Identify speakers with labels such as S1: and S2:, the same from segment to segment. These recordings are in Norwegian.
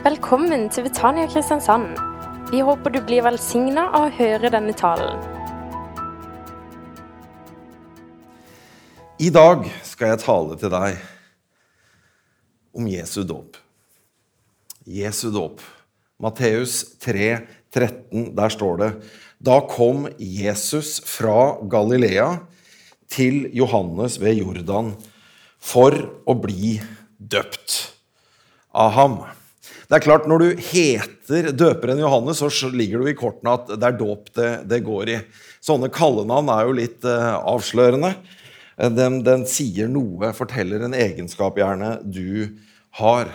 S1: Velkommen til Betania Kristiansand. Vi håper du blir velsigna av å høre denne talen.
S2: I dag skal jeg tale til deg om Jesu dåp. Jesu dåp. Matteus 3, 13, der står det Da kom Jesus fra Galilea til Johannes ved Jordan for å bli døpt av ham. Det er klart, Når du heter døperen Johannes, så ligger du i kortene at det er dåp det, det går i. Sånne kallenavn er jo litt uh, avslørende. Den, den, sier noe, forteller en egenskap gjerne du har.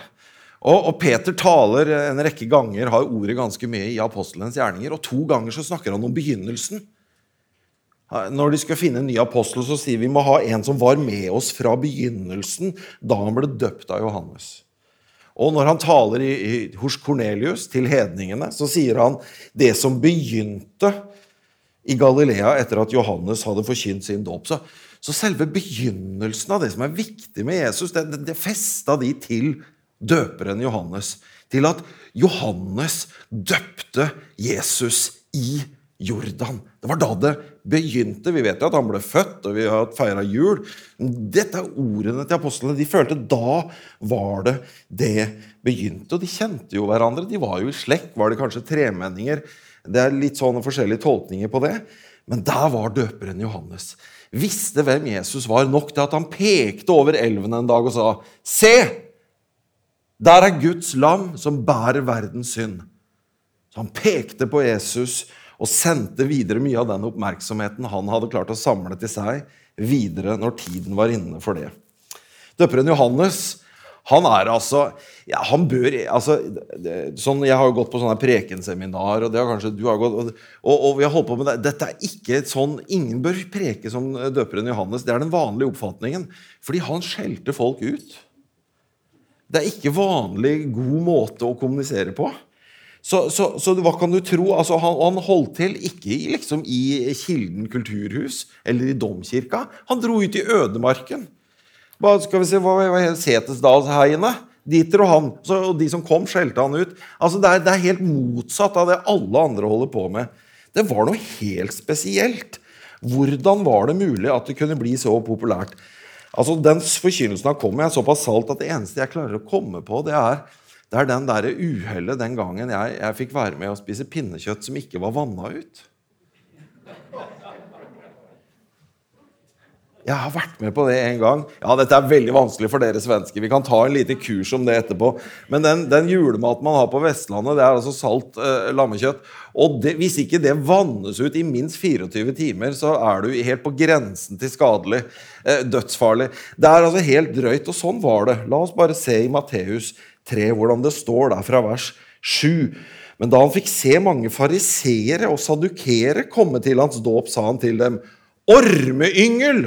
S2: Og, og, Peter taler en rekke ganger, har ordet ganske mye i apostelens gjerninger. Og to ganger så snakker han om begynnelsen. Når de skal finne en ny apostel, så sier vi må ha en som var med oss fra begynnelsen, da han ble døpt av Johannes. Og når han taler i, i, hos Kornelius til hedningene, så sier han det som begynte i Galilea etter at Johannes hadde forkynt sin dåp. Så, så, selve begynnelsen av det som er viktig med Jesus, det, det, det festa de til døperen Johannes. Til at Johannes døpte Jesus i Jordan. Det var da det begynte. Vi vet jo at han ble født, og vi har feira jul. Dette er ordene til apostlene. De følte da var det det begynte. Og de kjente jo hverandre. De var jo i slekt. Var det kanskje tremenninger? Det er litt sånne forskjellige tolkninger på det. Men der var døperen Johannes. Visste hvem Jesus var, nok til at han pekte over elven en dag og sa Se! Der er Guds lam som bærer verdens synd. Så han pekte på Jesus og sendte videre mye av den oppmerksomheten han hadde klart å samle til seg, videre når tiden var inne for det. Døperen Johannes han er altså ja, han bør, altså, sånn, Jeg har jo gått på sånne prekenseminar, og det har kanskje du har gått, og, og, vi har holdt på med det. Dette er ikke sånn, Ingen bør preke som døperen Johannes. Det er den vanlige oppfatningen. Fordi han skjelte folk ut. Det er ikke vanlig god måte å kommunisere på. Så, så, så, hva kan du tro? Altså, han, han, holdt til ikke liksom, i Kilden kulturhus eller i domkirka. Han dro ut i ødemarken. Hva skal vi se, hva var Setesdalsheiene? Dieter og han. Så, og de som kom, skjelte han ut. Altså, det er, det er helt motsatt av det alle andre holder på med. Det var noe helt spesielt. Hvordan var det mulig at det kunne bli så populært? Altså, Den forkynnelsen han kom med, er såpass salt at det eneste jeg klarer å komme på, det er det er den derre uhellet den gangen jeg, jeg fikk være med å spise pinnekjøtt som ikke var vanna ut. Jeg har vært med på det en gang. Ja, Dette er veldig vanskelig for dere svensker. Vi kan ta en lite kurs om det etterpå. Men den, den julematen man har på Vestlandet, det er altså salt eh, lammekjøtt. Og det, hvis ikke det vannes ut i minst 24 timer, så er du helt på grensen til skadelig. Eh, dødsfarlig. Det er altså helt drøyt. Og sånn var det. La oss bare se i Matteus 3, hvordan det står der fra vers 7. Men da han fikk se mange fariseere og sadukere komme til hans dåp, sa han til dem, Ormeyngel!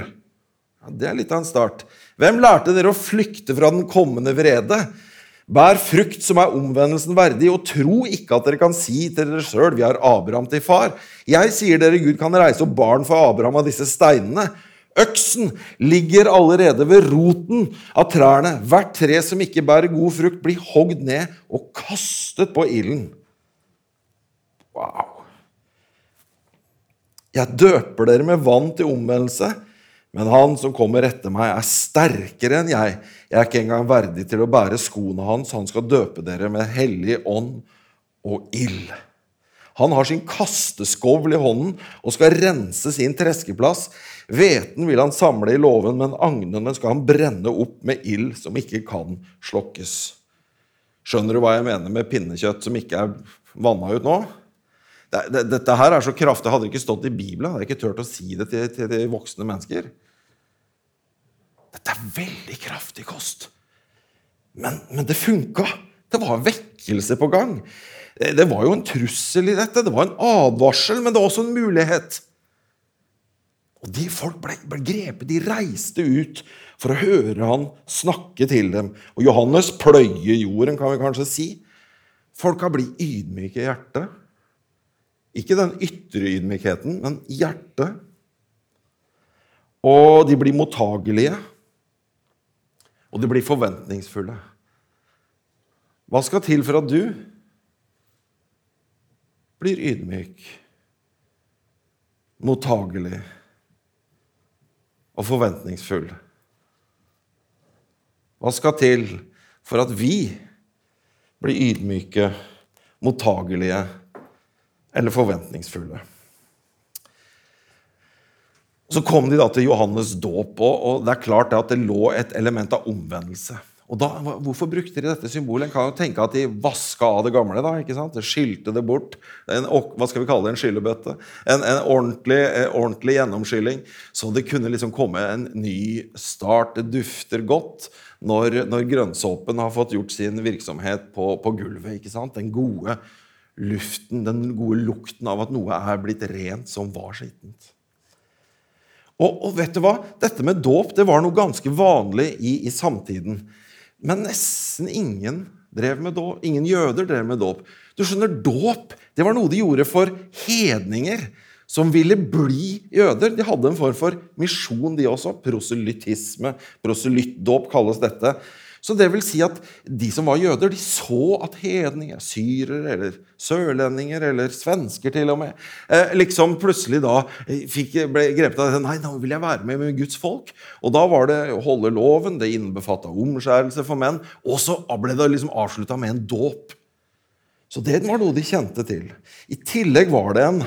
S2: Ja, det er litt av en start. Hvem lærte dere å flykte fra den kommende vrede? Bær frukt som er omvendelsen verdig, og tro ikke at dere kan si til dere sjøl, vi har Abraham til far. Jeg sier dere Gud kan reise opp barn for Abraham av disse steinene. Øksen ligger allerede ved roten av trærne. Hvert tre som ikke bærer god frukt, blir hogd ned og kastet på ilden. Wow. Jeg døper dere med vann til omvendelse, men han som kommer etter meg, er sterkere enn jeg. Jeg er ikke engang verdig til å bære skoene hans. Han skal døpe dere med hellig ånd og ild. Han har sin kasteskovl i hånden og skal rense sin treskeplass. Hveten vil han samle i låven, men agnene skal han brenne opp med ild som ikke kan slokkes. Skjønner du hva jeg mener med pinnekjøtt som ikke er vanna ut nå? Dette her er så kraftig. Hadde det ikke stått i Bibelen, hadde jeg ikke turt å si det til, til voksne mennesker. Dette er veldig kraftig kost. Men, men det funka. Det var vekkelse på gang. Det var jo en trussel i dette. Det var en advarsel, men det var også en mulighet. Og de Folk ble, ble grepet. De reiste ut for å høre han snakke til dem. Og Johannes pløyer jorden, kan vi kanskje si. Folka blir ydmyke i hjertet. Ikke den ytre ydmykheten, men hjertet. Og de blir mottagelige. Og de blir forventningsfulle. Hva skal til for at du blir ydmyk, mottagelig og forventningsfull? Hva skal til for at vi blir ydmyke, mottagelige eller forventningsfulle? Så kom de da til Johannes dåp, og det er klart at det lå et element av omvendelse. Og da, Hvorfor brukte de dette symbolet? En kan jo tenke at de vaska av det gamle. da, ikke sant? De skylte det bort. En, hva skal vi kalle det? En skyllebøtte. En, en ordentlig, eh, ordentlig, gjennomskylling. Så det kunne liksom komme en ny start. Det dufter godt når, når grønnsåpen har fått gjort sin virksomhet på, på gulvet. ikke sant? Den gode luften, den gode lukten av at noe er blitt rent som var skittent. Og, og, vet du hva? Dette med dåp det var noe ganske vanlig i, i samtiden. Men nesten ingen drev med dåp. Ingen jøder drev med dåp. Du skjønner, Dåp det var noe de gjorde for hedninger som ville bli jøder. De hadde en form for misjon, de også. Proselytisme. Proselyttdåp kalles dette. Så det vil si at de som var jøder, de så at hedninger, syrere eller sørlendinger eller svensker til og med, eh, liksom plutselig da fikk, ble grepet av det. Nei, nå vil jeg være med med Guds folk. Og da var det å holde loven, det innbefatta omskjærelse for menn, og så ble det liksom avslutta med en dåp. Så det var noe de kjente til. I tillegg var det en,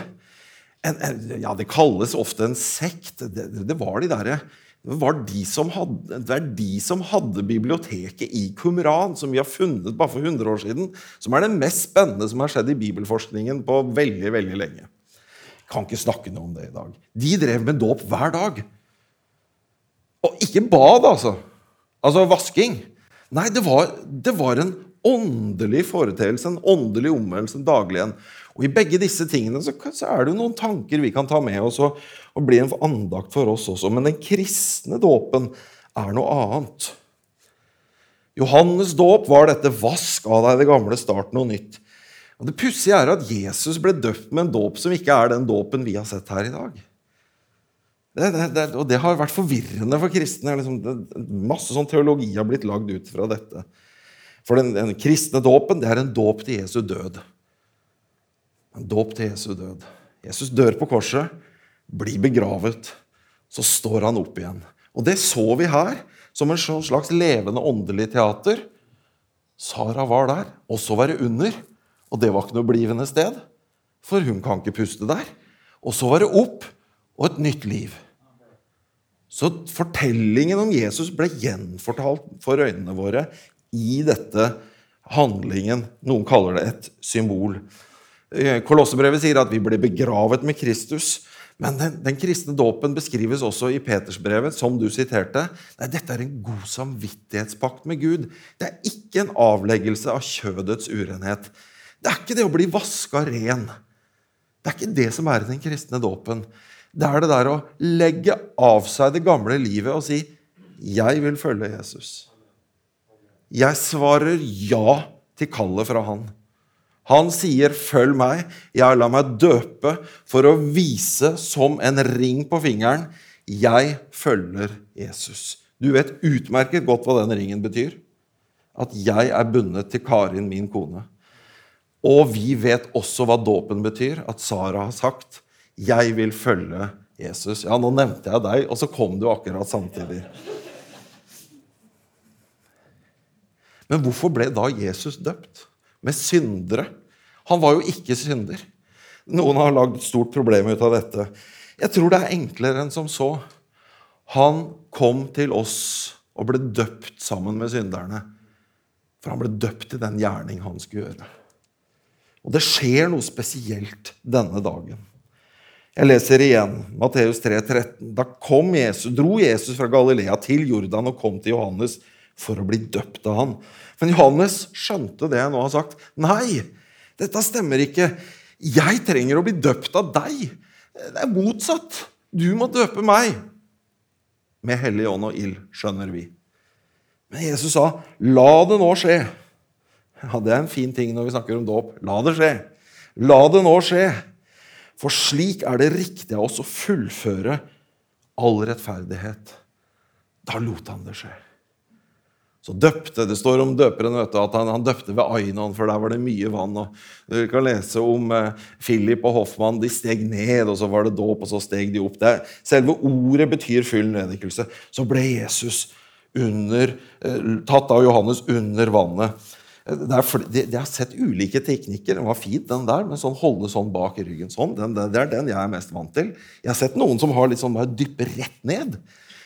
S2: en, en Ja, det kalles ofte en sekt. Det, det var de derre det, var de som hadde, det er de som hadde biblioteket i Qumran, som vi har funnet bare for 100 år siden, som er det mest spennende som har skjedd i bibelforskningen på veldig, veldig lenge. Kan ikke snakke noe om det i dag. De drev med dåp hver dag. Og ikke bad, altså. Altså vasking. Nei, det var, det var en åndelig foreteelse, en åndelig omvendelse daglig. Og I begge disse tingene så, så, er det jo noen tanker vi kan ta med oss og, og blir en andakt for oss også. Men den kristne dåpen er noe annet. Johannes' dåp var dette 'vask av deg det gamle, start noe nytt'. Og Det pussige er at Jesus ble døpt med en dåp som ikke er den dåpen vi har sett her i dag. Det, det, det, og det har vært forvirrende for kristne. Liksom, masse sånn teologi har blitt lagd ut fra dette. For den, den kristne dåpen det er en dåp til Jesu død. En dåp til Jesu død. Jesus dør på korset, blir begravet. Så står han opp igjen. Og det så vi her, som en slags levende åndelig teater. Sara var der, og så var det under. Og det var ikke noe blivende sted, for hun kan ikke puste der. Og så var det opp og et nytt liv. Så fortellingen om Jesus ble gjenfortalt for øynene våre i dette handlingen. Noen kaller det et symbol. Eh, Kolossebrevet sier at vi ble begravet med Kristus. Men den, den kristne dåpen beskrives også i Petersbrevet, som du siterte. Nei, dette er en god samvittighetspakt med Gud. Det er ikke en avleggelse av kjødets urenhet. Det er ikke det å bli vaska ren. Det er ikke det som er den kristne dåpen. Det er det der å legge av seg det gamle livet og si 'Jeg vil følge Jesus'. Jeg svarer ja til kallet fra Han. Han sier 'følg meg'. Jeg lar meg døpe for å vise som en ring på fingeren 'jeg følger Jesus'. Du vet utmerket godt hva den ringen betyr. At jeg er bundet til Karin, min kone. Og vi vet også hva dåpen betyr. At Sara har sagt 'jeg vil følge Jesus'. Ja, nå nevnte jeg deg, og så kom du akkurat samtidig. Men hvorfor ble da Jesus døpt? Med syndere. Han var jo ikke synder. Noen har lagd et stort problem ut av dette. Jeg tror det er enklere enn som så. Han kom til oss og ble døpt sammen med synderne. For han ble døpt til den gjerning han skulle gjøre. Og det skjer noe spesielt denne dagen. Jeg leser igjen Matteus 3, 13. Da kom Jesus, dro Jesus fra Galilea til Jordan og kom til Johannes for å bli døpt av han. Men Johannes skjønte det jeg nå har sagt. Nei, dette stemmer ikke. Jeg trenger å bli døpt av deg. Det er motsatt. Du må døpe meg. Med Hellig ånd og ild, skjønner vi. Men Jesus sa, 'La det nå skje'. Ja, Det er en fin ting når vi snakker om dåp. La det skje. La det nå skje. For slik er det riktig av oss å fullføre all rettferdighet. Da lot han det skje. Så døpte, Det står om døperen vet du, at han, han, døpte ved Ainon, for der var det mye vann. og Du kan lese om eh, Philip og Hoffmann. De steg ned, og så var det dåp, og så steg de opp. Det, selve ordet betyr full nedrykkelse. Så ble Jesus under, eh, tatt av Johannes under vannet. Det er, de, jeg har sett ulike teknikker. Den var fint, den der, men sånn holde sånn bak ryggen. sånn, den, Det er den jeg er mest vant til. Jeg har sett noen som har litt sånn bare dypper rett ned.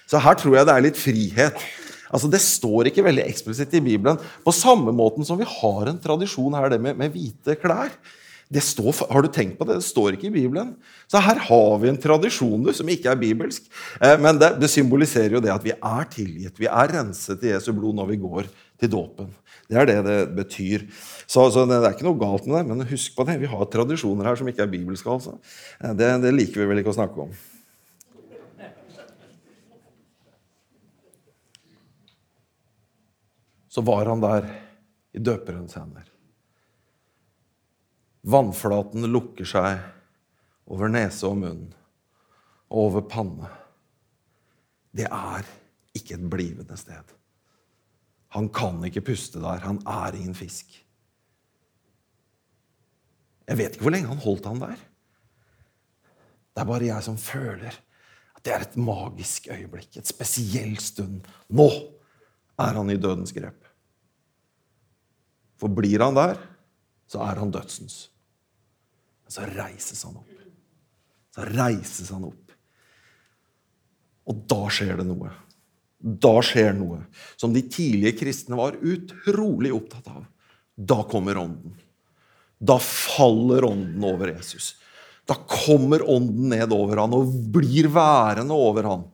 S2: Så her tror jeg det er litt frihet. Altså, Det står ikke veldig eksplisitt i Bibelen. På samme måten som vi har en tradisjon her det med, med hvite klær. Det står, har du tenkt på det? Det står ikke i Bibelen. Så her har vi en tradisjon du, som ikke er bibelsk. Eh, men det, det, symboliserer jo det at vi er tilgitt. Vi er renset i Jesu blod når vi går til dåpen. Det er det det betyr. Så, så, det er ikke noe galt med det, men husk på det. Vi har tradisjoner her som ikke er bibelske. altså. Eh, det, det liker vi vel ikke å snakke om. Så var han der i døperens hender. Vannflaten lukker seg over nese og munn og over panne. Det er ikke et blivende sted. Han kan ikke puste der. Han er ingen fisk. Jeg vet ikke hvor lenge han holdt han der. Det er bare jeg som føler at det er et magisk øyeblikk, et spesiell stund. Nå er han i dødens grep. For blir han der, så er han dødsens. Men så reises han opp. Så reises han opp. Og da skjer det noe. Da skjer noe som de tidlige kristne var utrolig opptatt av. Da kommer Ånden. Da faller Ånden over Jesus. Da kommer Ånden ned over han og blir værende over han.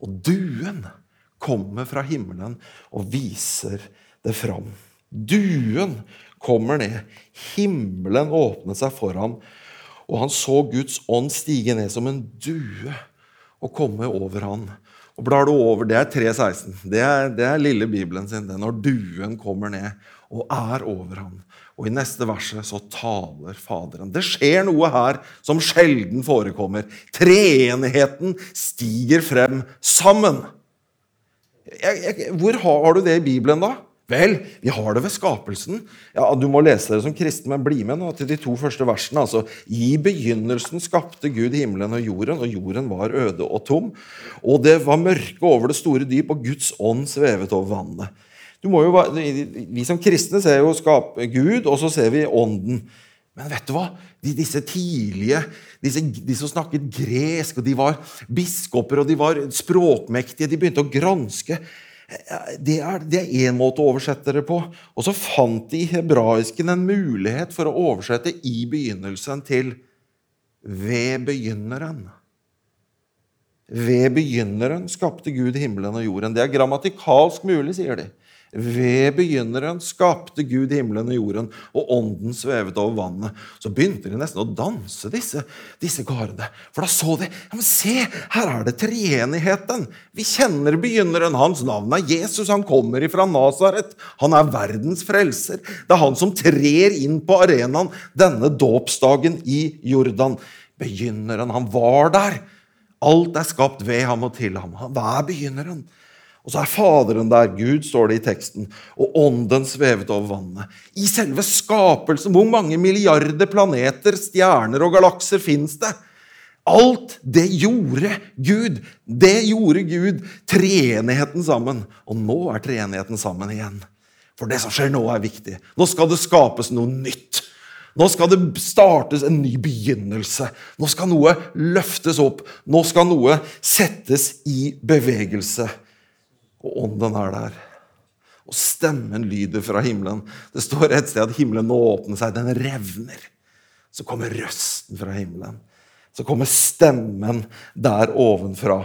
S2: Og duen kommer fra himmelen og viser det fram. Duen kommer ned. Himmelen åpnet seg for ham, og han så Guds ånd stige ned som en due og komme over ham. Og blar du over, Det er 3.16. Det, det er lille Bibelen sin. det Når duen kommer ned og er over ham. Og i neste verset så taler Faderen. Det skjer noe her som sjelden forekommer. Treenigheten stiger frem sammen. Jeg, jeg, hvor har, har, du det i Bibelen, da? Vel, vi har det ved skapelsen. Ja, Du må lese det som kristen, men bli med nå til de to første versene. Altså, I begynnelsen skapte Gud himmelen og jorden, og jorden var øde og tom. Og det var mørke over det store dyp, og Guds ånd svevet over vannet. Jo, vi som kristne ser jo skape Gud, og så ser vi ånden. Men vet du hva? De, disse tidlige, disse, de som snakket gresk, og de var biskoper og de var språkmektige, de begynte å granske det er, én måte å oversette det på. Og så fant de i hebraisken en mulighet for å oversette i begynnelsen til 'ved begynneren'. Ved begynneren skapte Gud himmelen og jorden. Det er grammatikalsk mulig, sier de. Ved begynneren skapte Gud himmelen og jorden, og ånden svevet over vannet. Så begynte de nesten å danse, disse, disse karene. For da så de ja, men se, her er det treenigheten. Vi kjenner begynneren. Hans navn er Jesus. Han kommer ifra Nasaret. Han er verdens frelser. Det er han som trer inn på arenaen denne dåpsdagen i Jordan. Begynneren. Han var der. Alt er skapt ved ham og til ham. Hva er begynneren? Og så er Faderen der, Gud, står det i teksten, og Ånden svevet over vannet. I selve skapelsen, hvor mange milliarder planeter, stjerner og galakser fins det? Alt det gjorde Gud. Det gjorde Gud. Treenigheten sammen. Og nå er treenigheten sammen igjen. For det som skjer nå, er viktig. Nå skal det skapes noe nytt. Nå skal det startes en ny begynnelse. Nå skal noe løftes opp. Nå skal noe settes i bevegelse og ånden er der. Og stemmen lyder fra himmelen. Det står et sted at himmelen nå åpner seg. Den revner. Så kommer røsten fra himmelen. Så kommer stemmen der ovenfra.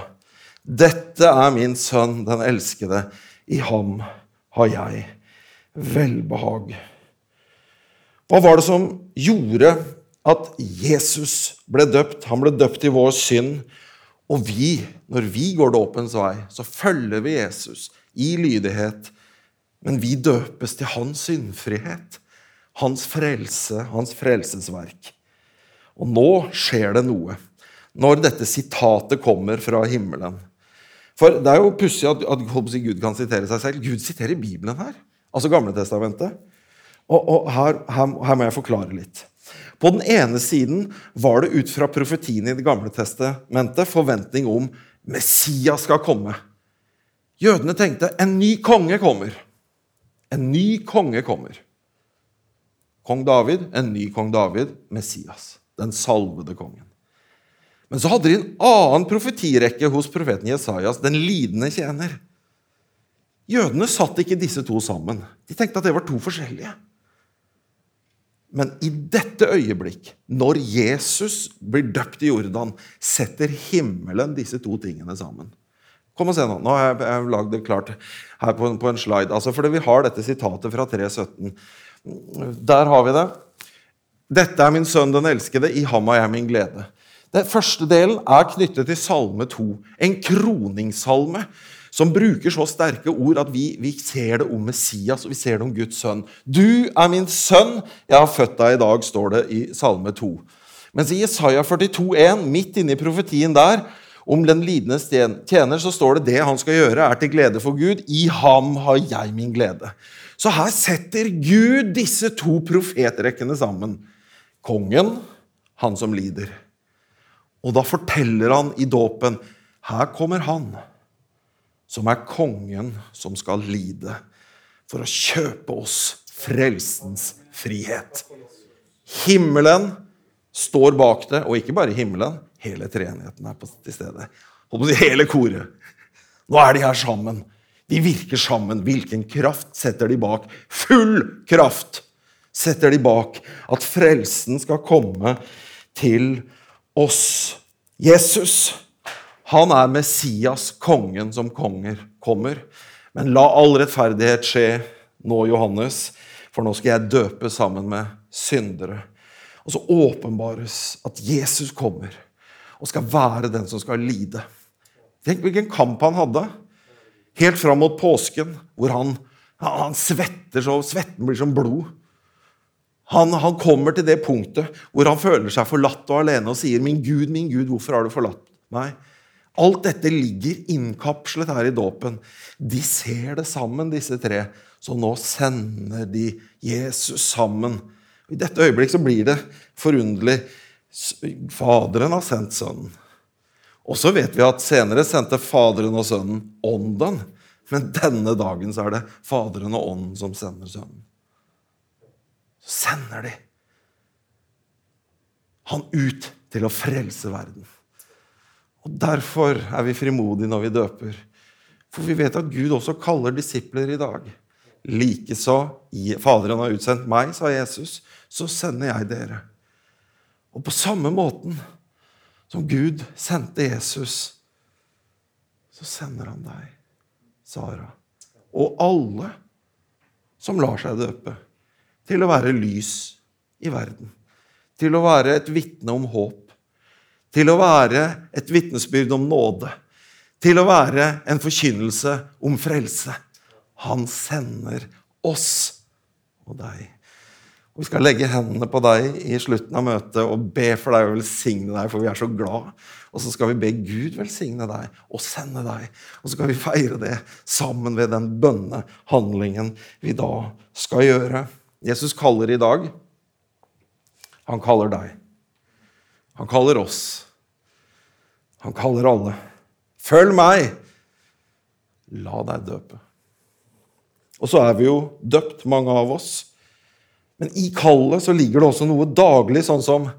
S2: Dette er min sønn, den elskede. I ham har jeg velbehag. Hva var det som gjorde at Jesus ble døpt? Han ble døpt i vår synd. Og vi, når vi går dåpens vei, så følger vi Jesus i lydighet. Men vi døpes til hans syndfrihet, hans frelse, hans frelsesverk. Og nå skjer det noe. Når dette sitatet kommer fra himmelen. For det er jo pussig at, at Gud kan sitere seg selv. Gud siterer Bibelen her. Altså Gamletestamentet. Og, og her, her, her må jeg forklare litt. På den ene siden var det ut fra profetien i Det gamle testamentet forventning om Messias skal komme. Jødene tenkte en ny konge kommer. En ny konge kommer. Kong David, en ny kong David, Messias. Den salvede kongen. Men så hadde de en annen profetirekke hos profeten Jesajas, den lidende tjener. Jødene satt ikke disse to sammen. De tenkte at det var to forskjellige. Men i dette øyeblikk, når Jesus blir døpt i Jordan, setter himmelen disse to tingene sammen. Kom og se Nå Nå har jeg, jeg lagd det klart her på, på en slide. Altså, fordi vi har dette sitatet fra 3.17. Der har vi det. Dette er min sønn den elskede, i ham har jeg min glede. Den første delen er knyttet til Salme 2, en kroningssalme som bruker så sterke ord at vi, vi, ser det om Messias og vi ser det om Guds sønn. 'Du er min sønn, jeg har født deg i dag', står det i Salme 2. Mens i Jesaja 42,1, midt inne i profetien der, om den lidende tjener, så står det det han skal gjøre, er til glede for Gud. I ham har jeg min glede. Så her setter Gud disse to profetrekkene sammen. Kongen, han som lider. Og da forteller han i dåpen her kommer han som er kongen som skal lide for å kjøpe oss frelsens frihet. Himmelen står bak det, og ikke bare himmelen. Hele treenigheten er til stede. Hele koret. Nå er de her sammen. De virker sammen. Hvilken kraft setter de bak? Full kraft setter de bak at frelsen skal komme til oss. Jesus, han er Messias, kongen som konger kommer. Men la all rettferdighet skje nå, Johannes, for nå skal jeg døpe sammen med syndere. Og så åpenbares at Jesus kommer og skal være den som skal lide. Tenk hvilken kamp han hadde. Helt fram mot påsken, hvor han, han svetter så svetten blir som blod. Han, han, kommer til det punktet hvor han føler seg forlatt og alene og sier, 'Min Gud, min Gud, hvorfor har du forlatt meg?' Alt dette ligger innkapslet her i dåpen. De ser det sammen, disse tre. Så nå sender de Jesus sammen. I dette øyeblikk så blir det forunderlig. Faderen har sendt Sønnen. Og så vet vi at senere sendte Faderen og Sønnen Ånden. Men denne dagen så er det Faderen og Ånden som sender Sønnen Så sender de han ut til å frelse verden. Og Derfor er vi frimodige når vi døper. For vi vet at Gud også kaller disipler i dag. Likeså Faderen har utsendt meg, sa Jesus, så sender jeg dere. Og på samme måten som Gud sendte Jesus, så sender han deg, Sara, og alle som lar seg døpe til å være lys i verden. Til å være et vitne om håp. Til å være et vitnesbyrd om nåde. Til å være en forkynnelse om frelse. Han sender oss og deg. Og Vi skal legge hendene på deg i slutten av møtet og be for deg og velsigne deg, for vi er så glad. Og så skal vi be Gud velsigne deg og sende deg. Og så skal vi feire det sammen ved den bønnehandlingen vi da skal gjøre. Jesus kaller i dag. Han kaller deg. Han kaller oss. Han kaller alle. Følg meg! La deg døpe. Og så er vi jo døpt, mange av oss. Men i kallet så ligger det også noe daglig, sånn som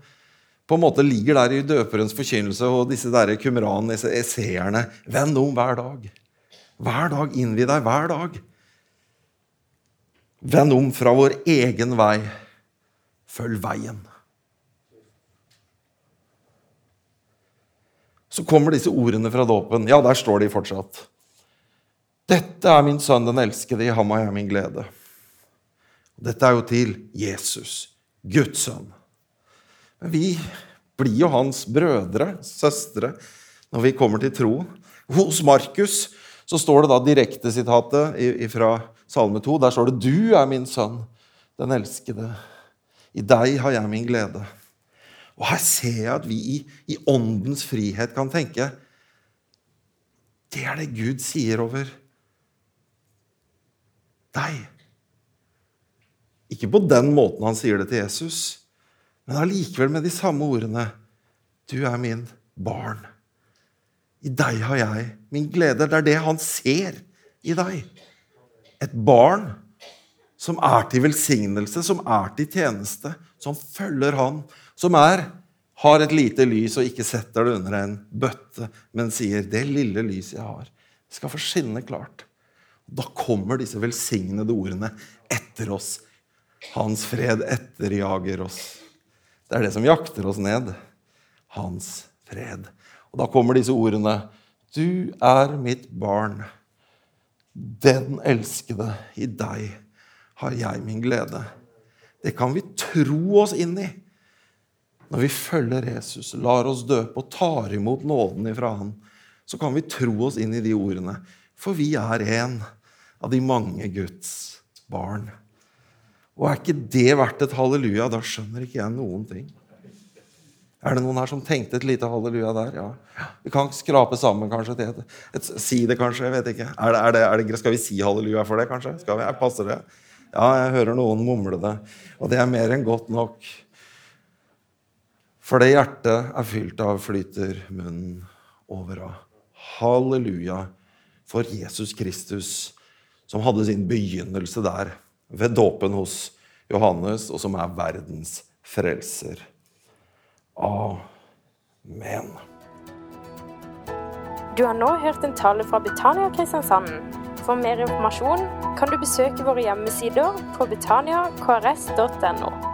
S2: på en måte ligger der i døperens forkynnelse og disse der kumran, disse esseerne. Vend om hver dag. Hver dag innvi deg. Hver dag. Vend om fra vår egen vei. Følg veien. Så kommer disse ordene fra dåpen. Ja, der står de fortsatt. Dette er min sønn, den elskede, i ham har jeg min glede. Dette er jo til Jesus, Guds sønn. Men vi blir jo hans brødre, søstre, når vi kommer til tro. Hos Markus så står det da direktesitatet fra Salme 2. Der står det 'Du er min sønn, den elskede. I deg har jeg min glede'. Og Her ser jeg at vi i, i åndens frihet kan tenke Det er det Gud sier over deg. Ikke på den måten han sier det til Jesus, men allikevel med de samme ordene. Du er min barn. I deg har jeg min glede. Det er det han ser i deg. Et barn som er til velsignelse, som er til tjeneste, som følger han, som er, har et lite lys og ikke setter det under en bøtte, men sier 'det lille lyset jeg har, skal få skinne klart'. Da kommer disse velsignede ordene etter oss. Hans fred etterjager oss. Det er det som jakter oss ned. Hans fred. Og da kommer disse ordene. Du er mitt barn. Den elskede. I deg har jeg min glede. Det kan vi tro oss inn i når vi følger Jesus, lar oss døpe og tar imot nåden ifra Han. Så kan vi tro oss inn i de ordene, for vi er en av de mange Guds barn. Og er ikke det verdt et halleluja, da skjønner ikke jeg noen ting. Er det noen her som tenkte et lite halleluja der? Ja. Vi kan skrape sammen kanskje til et, et, Si det, kanskje. Jeg vet ikke. Er det, er det, skal vi si halleluja for det, kanskje? Skal vi? Passer det? Ja, jeg hører noen mumle det. Og det er mer enn godt nok. For det hjertet er fylt av, flyter munnen over av. Halleluja for Jesus Kristus, som hadde sin begynnelse der, ved dåpen hos Johannes, og som er verdens frelser. Amen.
S1: Du har nå hørt en tale fra Betania Kristiansand. For mer informasjon kan du besøke våre hjemmesider på betaniakrs.no.